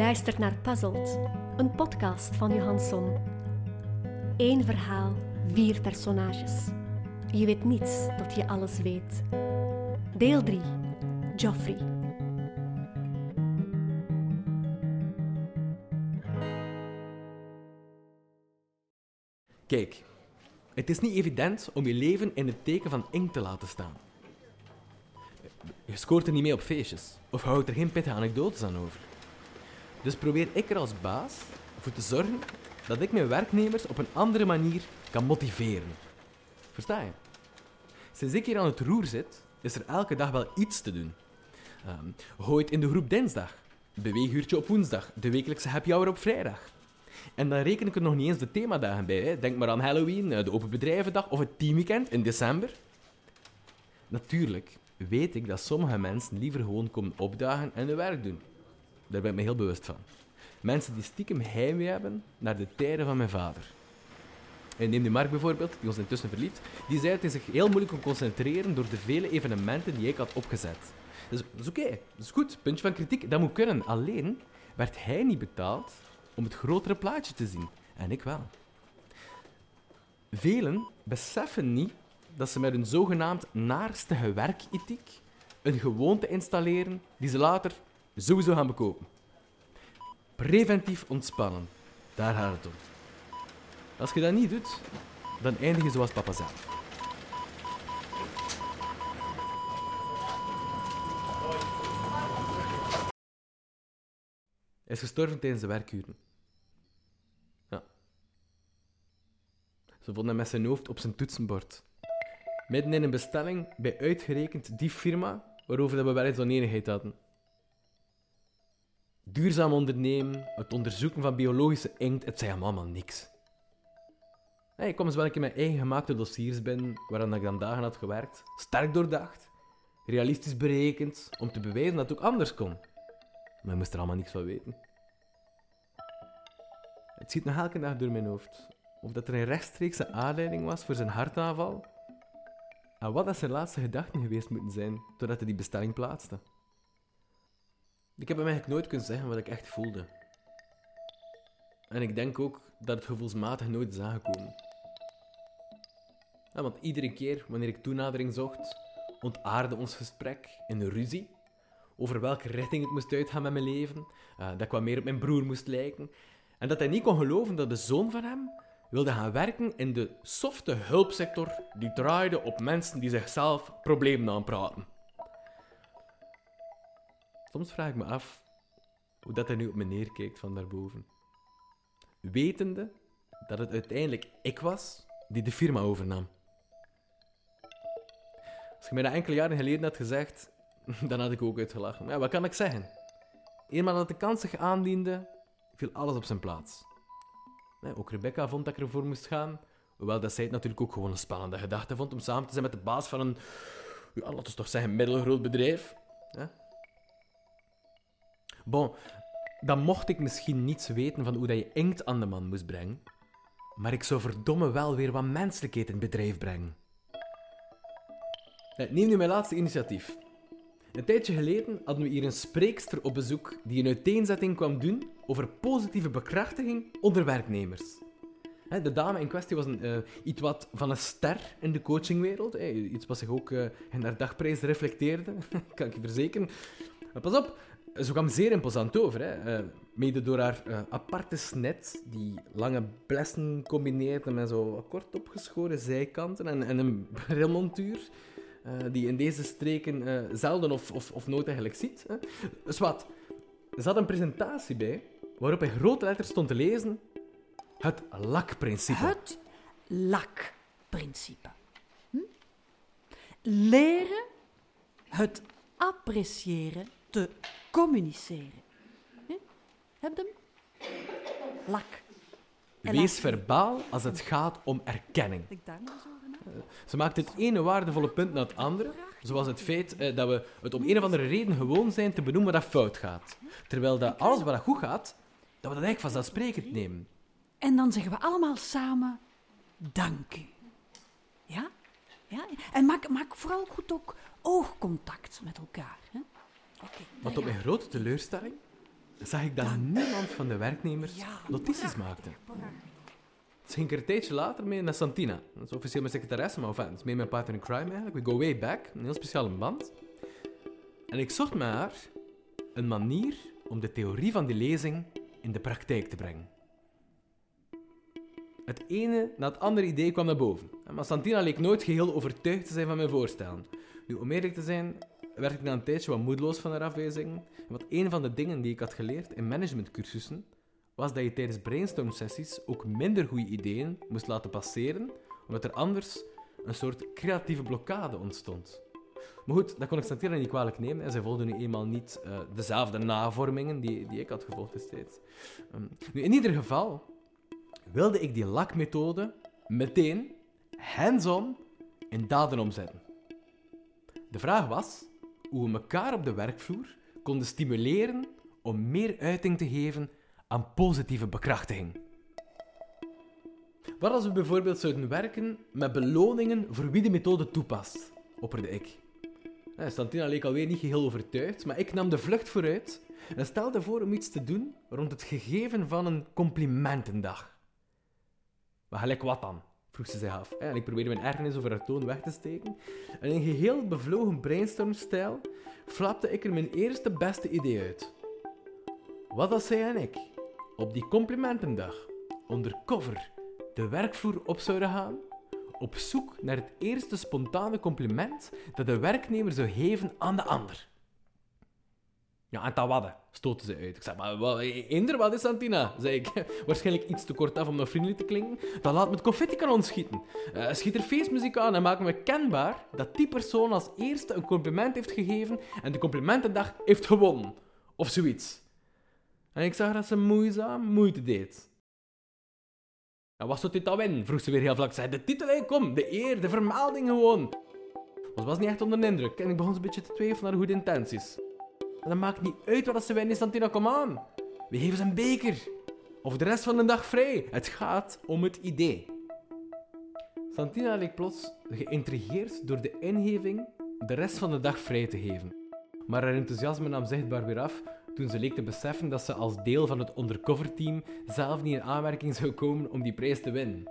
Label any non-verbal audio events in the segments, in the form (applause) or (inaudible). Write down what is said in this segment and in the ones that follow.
Luistert naar Puzzled, een podcast van Johansson. Eén verhaal, vier personages. Je weet niets tot je alles weet. Deel 3. Joffrey. Kijk, het is niet evident om je leven in het teken van inkt te laten staan. Je scoort er niet mee op feestjes, of houdt er geen pittige anekdotes aan over. Dus probeer ik er als baas voor te zorgen dat ik mijn werknemers op een andere manier kan motiveren. Versta je? Sinds ik hier aan het roer zit, is er elke dag wel iets te doen. Um, gooi het in de groep dinsdag, beweeguurtje op woensdag, de wekelijkse happy hour op vrijdag. En dan reken ik er nog niet eens de themadagen bij. Hè. Denk maar aan Halloween, eh, de Open Bedrijvendag of het Teamweekend in december. Natuurlijk weet ik dat sommige mensen liever gewoon komen opdagen en hun werk doen. Daar ben ik me heel bewust van. Mensen die stiekem heimwee hebben naar de tijden van mijn vader. En neem de Mark bijvoorbeeld, die ons intussen verliet. Die zei dat hij zich heel moeilijk kon concentreren door de vele evenementen die ik had opgezet. Dus dat is oké, dat is goed. Puntje van kritiek, dat moet kunnen. Alleen werd hij niet betaald om het grotere plaatje te zien. En ik wel. Velen beseffen niet dat ze met hun zogenaamd naarstige werkethiek een gewoonte installeren die ze later sowieso gaan bekopen. Preventief ontspannen, daar gaat het om. Als je dat niet doet, dan eindig je zoals papa zelf. Hij is gestorven tijdens de werkuren. Ja. Ze vonden hem met zijn hoofd op zijn toetsenbord. Midden in een bestelling bij uitgerekend die firma waarover we wel eens oneenigheid hadden. Duurzaam ondernemen, het onderzoeken van biologische inkt, het zei hem allemaal niks. ik kwam eens wel keer mijn eigen gemaakte dossiers binnen, waaraan ik dan dagen had gewerkt. Sterk doordacht, realistisch berekend, om te bewijzen dat het ook anders kon. Maar ik moest er allemaal niks van weten. Het ziet nog elke dag door mijn hoofd. Of dat er een rechtstreekse aanleiding was voor zijn hartaanval. En wat dat zijn laatste gedachten geweest moeten zijn, totdat hij die bestelling plaatste. Ik heb hem eigenlijk nooit kunnen zeggen wat ik echt voelde. En ik denk ook dat het gevoelsmatig nooit is aangekomen. want iedere keer wanneer ik toenadering zocht, ontaarde ons gesprek in een ruzie over welke richting het moest uitgaan met mijn leven, uh, dat ik wat meer op mijn broer moest lijken, en dat hij niet kon geloven dat de zoon van hem wilde gaan werken in de softe hulpsector die draaide op mensen die zichzelf problemen aanpraten. Soms vraag ik me af hoe dat hij nu op me neerkijkt van daarboven. Wetende dat het uiteindelijk ik was die de firma overnam. Als je mij dat enkele jaren geleden had gezegd, (laughs) dan had ik ook uitgelachen. Maar wat kan ik zeggen? Eenmaal dat de kans zich aandiende, viel alles op zijn plaats. Ook Rebecca vond dat ik ervoor moest gaan. Hoewel dat zij het natuurlijk ook gewoon een spannende gedachte vond om samen te zijn met de baas van een, ja, laten we toch zeggen, middelgroot bedrijf. Bon, dan mocht ik misschien niets weten van hoe dat je inkt aan de man moest brengen. Maar ik zou verdomme wel weer wat menselijkheid in bedrijf brengen. Neem nu mijn laatste initiatief. Een tijdje geleden hadden we hier een spreekster op bezoek die een uiteenzetting kwam doen over positieve bekrachtiging onder werknemers. De dame in kwestie was een, uh, iets wat van een ster in de coachingwereld. Iets wat zich ook uh, in haar dagprijs reflecteerde, (laughs) kan ik je verzekeren. Pas op, ze kwam zeer imposant over. Hè. Uh, mede door haar aparte snet, die lange blessen combineerde met zo kort opgeschoren zijkanten en, en een (laughs) brilmontuur. Uh, die in deze streken zelden of, of, of nooit eigenlijk ziet. Hè. Dus wat? Er zat een presentatie bij waarop in grote letters stond te lezen: Het lakprincipe. Het lakprincipe. Hm? Leren het appreciëren te communiceren. Hm? Heb je hem? Lak. Wees verbaal als het gaat om erkenning. Ik daar zo ze maakt het ene waardevolle punt naar het andere, zoals het feit eh, dat we het om een of andere reden gewoon zijn te benoemen dat fout gaat. Terwijl dat alles wat goed gaat, dat we dat eigenlijk vanzelfsprekend nemen. En dan zeggen we allemaal samen, dank u. Ja? ja? En maak, maak vooral goed ook oogcontact met elkaar. Hè? Okay, Want op mijn grote teleurstelling zag ik dat niemand van de werknemers Ja, notities maakte. Ze ging er een tijdje later mee naar Santina. Dat is officieel mijn secretaresse, maar enfin, het is mee mijn partner in crime eigenlijk. We go way back, een heel speciale band. En ik zocht met haar een manier om de theorie van die lezing in de praktijk te brengen. Het ene na het andere idee kwam naar boven. Maar Santina leek nooit geheel overtuigd te zijn van mijn voorstellen. Nu, om eerlijk te zijn, werd ik na een tijdje wat moedeloos van haar afwijzingen. Want een van de dingen die ik had geleerd in managementcursussen was dat je tijdens brainstorm-sessies ook minder goede ideeën moest laten passeren, omdat er anders een soort creatieve blokkade ontstond. Maar goed, dat kon ik Santina niet kwalijk nemen. En zij volgde nu eenmaal niet eh, dezelfde navormingen die, die ik had gevolgd destijds. Ehm, nu, in ieder geval wilde ik die lakmethode meteen, hands-on, in daden omzetten. De vraag was hoe we elkaar op de werkvloer konden stimuleren om meer uiting te geven aan positieve bekrachtiging. Wat als we bijvoorbeeld zouden werken met beloningen voor wie de methode toepast, opperde ik. Eh, Santina leek alweer niet geheel overtuigd, maar ik nam de vlucht vooruit en stelde voor om iets te doen rond het gegeven van een complimentendag. Maar gelijk wat dan? Vroeg ze zich af. En ik probeerde mijn ergernis over haar toon weg te steken. En in geheel bevlogen brainstormstijl flapte ik er mijn eerste beste idee uit. Wat als zij en ik op die complimentendag undercover de werkvloer op zouden gaan, op zoek naar het eerste spontane compliment dat de werknemer zou geven aan de ander. Ja, en dat wat, stootte ze uit. Ik zei, maar wat, eender wat is Santina? zei ik. (laughs) Waarschijnlijk iets te kort af om nog vriendelijk te klinken. Dan laat me het confetti-kanon schieten. Eh, schiet er feestmuziek aan en maak me kenbaar dat die persoon als eerste een compliment heeft gegeven en de complimentendag heeft gewonnen. Of zoiets. En ik zag dat ze moeizaam moeite deed. En wat zou dit dan winnen? vroeg ze weer heel vlak. Zei de titel, kom, de eer, de vermelding gewoon. Maar ze was niet echt onder de indruk en ik begon een beetje te twijfelen naar goede intenties. Dat maakt niet uit wat ze winnen, Santina, kom aan. We geven ze een beker. Of de rest van de dag vrij. Het gaat om het idee. Santina leek plots geïntrigeerd door de ingeving de rest van de dag vrij te geven. Maar haar enthousiasme nam zichtbaar weer af toen ze leek te beseffen dat ze als deel van het undercover-team zelf niet in aanmerking zou komen om die prijs te winnen.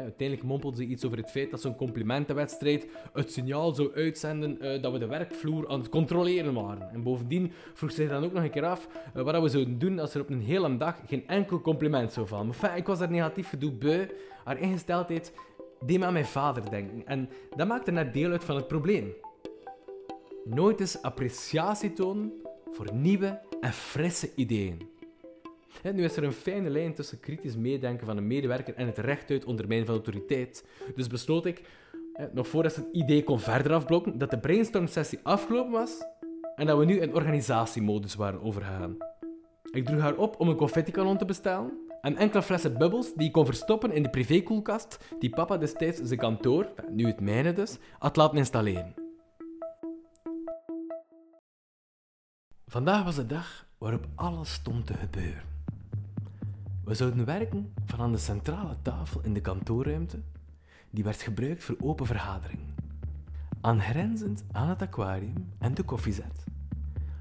Ja, uiteindelijk mompelde ze iets over het feit dat zo'n complimentenwedstrijd het signaal zou uitzenden eh, dat we de werkvloer aan het controleren waren. En bovendien vroeg ze dan ook nog een keer af eh, wat we zouden doen als er op een hele dag geen enkel compliment zou vallen. Maar ik was daar negatief gedoe beu. Haar ingesteldheid deed me aan mijn vader denken. En dat maakte net deel uit van het probleem. Nooit eens appreciatie tonen voor nieuwe en frisse ideeën. Nu is er een fijne lijn tussen kritisch meedenken van een medewerker en het rechtuit ondermijnen van autoriteit. Dus besloot ik, nog voordat het idee kon verder afblokken, dat de brainstorm-sessie afgelopen was en dat we nu in organisatiemodus waren overgegaan. Ik droeg haar op om een confetti-kanon te bestellen en enkele flessen bubbels die ik kon verstoppen in de privékoelkast die papa destijds zijn kantoor, nu het mijne dus, had laten installeren. Vandaag was de dag waarop alles stond te gebeuren. We zouden werken van aan de centrale tafel in de kantoorruimte, die werd gebruikt voor open vergaderingen. Aangrenzend aan het aquarium en de koffiezet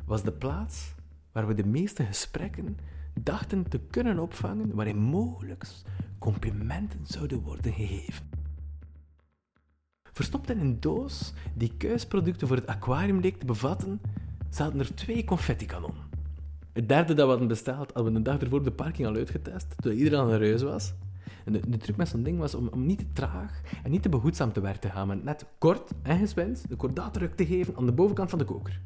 was de plaats waar we de meeste gesprekken dachten te kunnen opvangen waarin mogelijk complimenten zouden worden gegeven. Verstopt in een doos die kuisproducten voor het aquarium leek te bevatten, zaten er twee confettikanonnen. Het derde dat we hadden besteld, hadden we een dag ervoor de parking al uitgetest, toen iedereen aan de reus was. En de, de truc met zo'n ding was om, om niet te traag en niet te behoedzaam te werk te gaan, maar net kort en geswind de kordaatdruk te geven aan de bovenkant van de koker.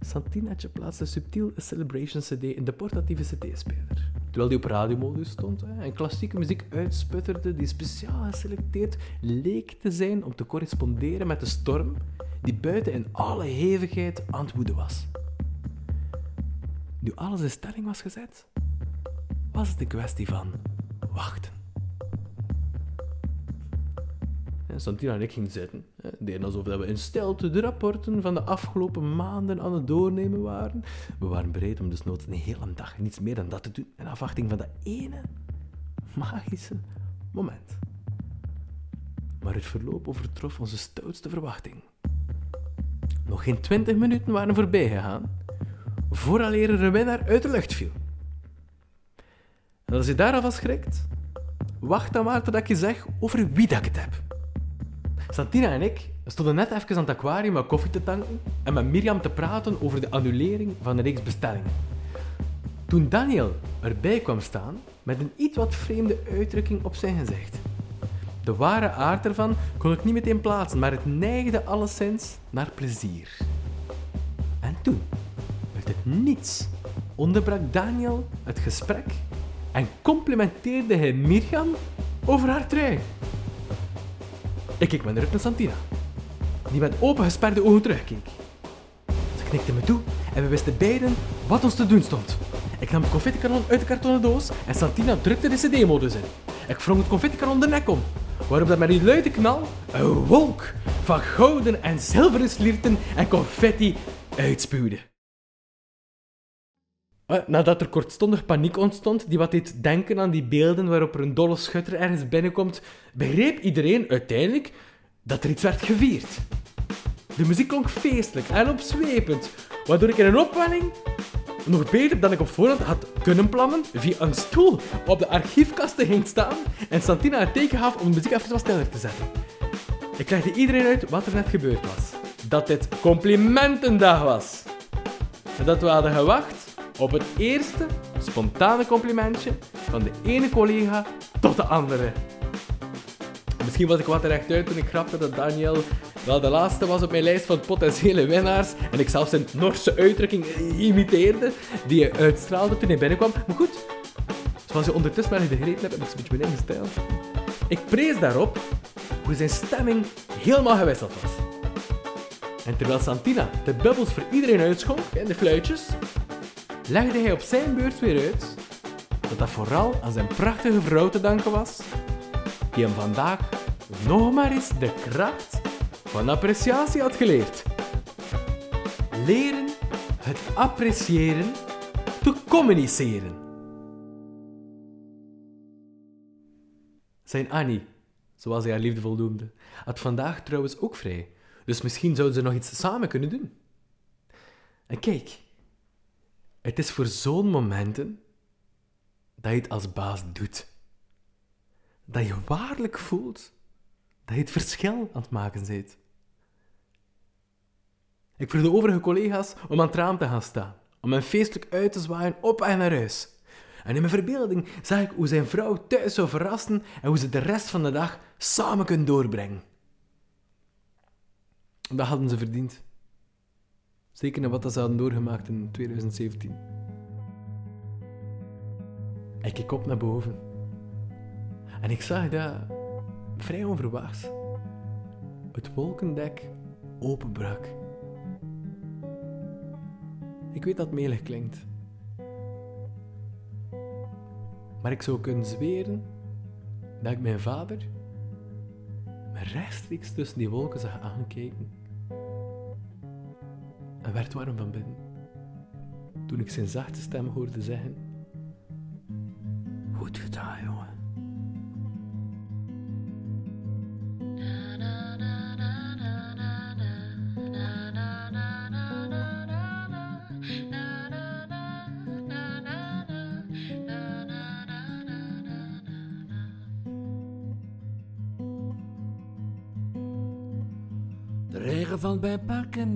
Santinatje plaatste subtiel een Celebration CD in de portatieve CD-speler. Terwijl die op radiomodus stond en klassieke muziek uitsputterde die speciaal geselecteerd leek te zijn om te corresponderen met de storm die buiten in alle hevigheid aan het woeden was. Nu alles in stelling was gezet, was het een kwestie van wachten. En Santina en ik gingen zitten. Deden alsof we in stilte de rapporten van de afgelopen maanden aan het doornemen waren. We waren bereid om desnoods een hele dag niets meer dan dat te doen. In afwachting van dat ene magische moment. Maar het verloop overtrof onze stoutste verwachting. Nog geen twintig minuten waren voorbij gegaan vooraleer er een winnaar uit de lucht viel. En als je daar al schrikt, wacht dan maar totdat ik je zeg over wie dat ik het heb. Santina en ik stonden net even aan het aquarium met koffie te tanken en met Mirjam te praten over de annulering van een reeks bestellingen. Toen Daniel erbij kwam staan met een iets wat vreemde uitdrukking op zijn gezicht. De ware aard ervan kon ik niet meteen plaatsen, maar het neigde alleszins naar plezier. Niets, onderbrak Daniel het gesprek en complimenteerde hij Mirjam over haar trui. Ik keek de rug naar Santina, die met open gesperde ogen terugkeek. Ze knikte me toe en we wisten beiden wat ons te doen stond. Ik nam het confettikanon uit de kartonnen doos en Santina drukte de cd-modus in. Ik wrong het confettikanon de nek om, waarop dat met die luide knal een wolk van gouden en zilveren slierten en confetti uitspuwde. Eh, Nadat er kortstondig paniek ontstond, die wat deed denken aan die beelden waarop er een dolle schutter ergens binnenkomt, begreep iedereen uiteindelijk dat er iets werd gevierd. De muziek klonk feestelijk en opzwepend, waardoor ik in een opwelling, nog beter dan ik op voorhand had kunnen plannen, via een stoel op de archiefkasten ging staan en Santina het teken gaf om de muziek even wat sneller te zetten. Ik legde iedereen uit wat er net gebeurd was. Dat dit complimentendag was. En dat we hadden gewacht op het eerste spontane complimentje van de ene collega tot de andere. Misschien was ik wat rechtuit toen ik grapte dat Daniel wel de laatste was op mijn lijst van potentiële winnaars en ik zelfs zijn Norse uitdrukking imiteerde die hij uitstraalde toen hij binnenkwam. Maar goed, zoals je ondertussen wel begrepen hebt, heb ik een beetje mijn eigen stijl. Ik prees daarop hoe zijn stemming helemaal gewisseld was. En terwijl Santina de bubbels voor iedereen uitschonk en de fluitjes, legde hij op zijn beurt weer uit dat dat vooral aan zijn prachtige vrouw te danken was, die hem vandaag nog maar eens de kracht van appreciatie had geleerd. Leren het appreciëren te communiceren. Zijn Annie, zoals hij haar liefdevol noemde, had vandaag trouwens ook vrij, dus misschien zouden ze nog iets samen kunnen doen. En kijk, het is voor zo'n momenten dat je het als baas doet. Dat je waarlijk voelt dat je het verschil aan het maken bent. Ik vroeg de overige collega's om aan het raam te gaan staan, om hem feestelijk uit te zwaaien op en naar huis. En in mijn verbeelding zag ik hoe zijn vrouw thuis zou verrassen en hoe ze de rest van de dag samen kunnen doorbrengen. Dat hadden ze verdiend. Zeker na wat ze hadden doorgemaakt in 2017. Ik keek op naar boven. En ik zag dat, vrij onverwachts, het wolkendek openbrak. Ik weet dat het melig klinkt. Maar ik zou kunnen zweren dat ik mijn vader me rechtstreeks tussen die wolken zag aankijken en werd warm van binnen toen ik zijn zachte stem hoorde zeggen: Goed gedaan, jongen. De regen valt bij pakken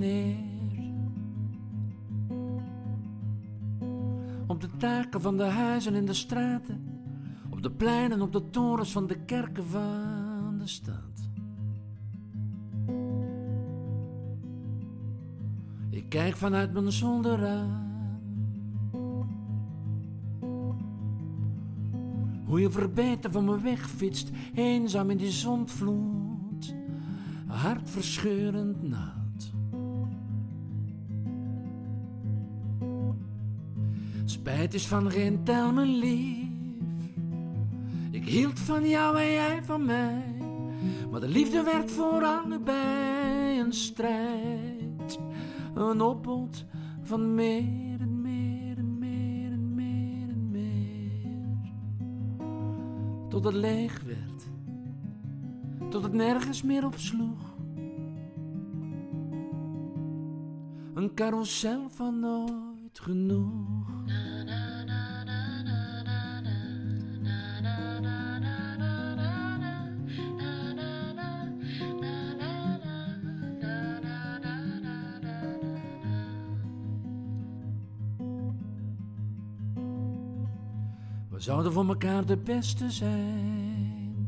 van de huizen in de straten. Op de pleinen, op de torens van de kerken van de stad. Ik kijk vanuit mijn zolderraam. Hoe je verbeten van me wegfietst, eenzaam in die zondvloed hartverscheurend nat. Spijt is van geen tel, mijn lief. Ik hield van jou en jij van mij. Maar de liefde werd voor allebei een strijd. Een opbod van meer en meer en meer en meer en meer. Tot het leeg werd tot het nergens meer op sloeg. Een carousel van nooit genoeg. Zouden voor elkaar de beste zijn.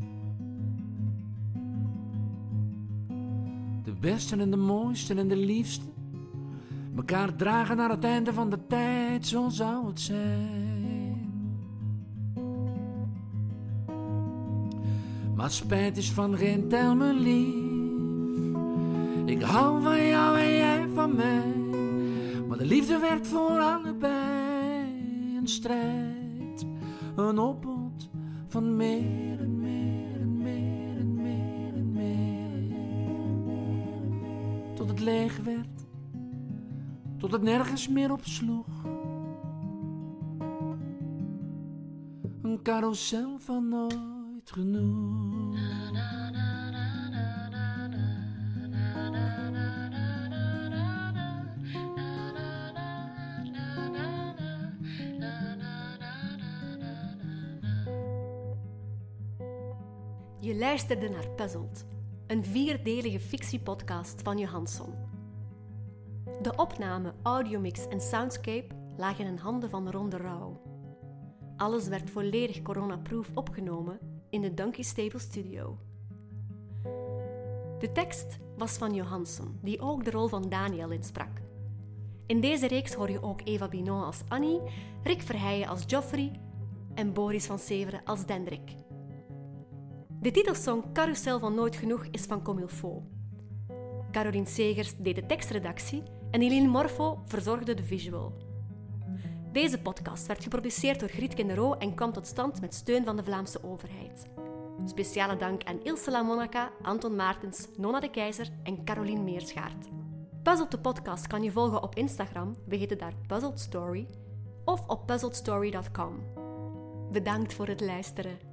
De beste en de mooiste en de liefste. Mekaar dragen naar het einde van de tijd, zo zou het zijn. Maar spijt is van geen tel me lief. Ik hou van jou en jij van mij. Maar de liefde werd voor allebei een strijd. Een van meer en meer en meer en meer en meer. Tot het leeg werd. Tot het nergens meer op sloeg. Een carousel van nooit genoeg. Luisterde naar Puzzled, een vierdelige fictiepodcast van Johansson. De opname, audiomix en soundscape lagen in handen van Ron de Rauw. Alles werd volledig coronaproof opgenomen in de Donkey Stable Studio. De tekst was van Johansson, die ook de rol van Daniel insprak. In deze reeks hoor je ook Eva Binon als Annie, Rick Verheijen als Joffrey en Boris van Severen als Dendrik. De titelsong Carousel van Nooit Genoeg is van Comilfo. Caroline Segers deed de tekstredactie en Eline Morfo verzorgde de visual. Deze podcast werd geproduceerd door Griet Kindero en kwam tot stand met steun van de Vlaamse overheid. Speciale dank aan Ilse La Monaca, Anton Maartens, Nona de Keizer en Caroline Meerschaert. Puzzled de podcast kan je volgen op Instagram, we heten daar Puzzled Story, of op puzzledstory.com. Bedankt voor het luisteren.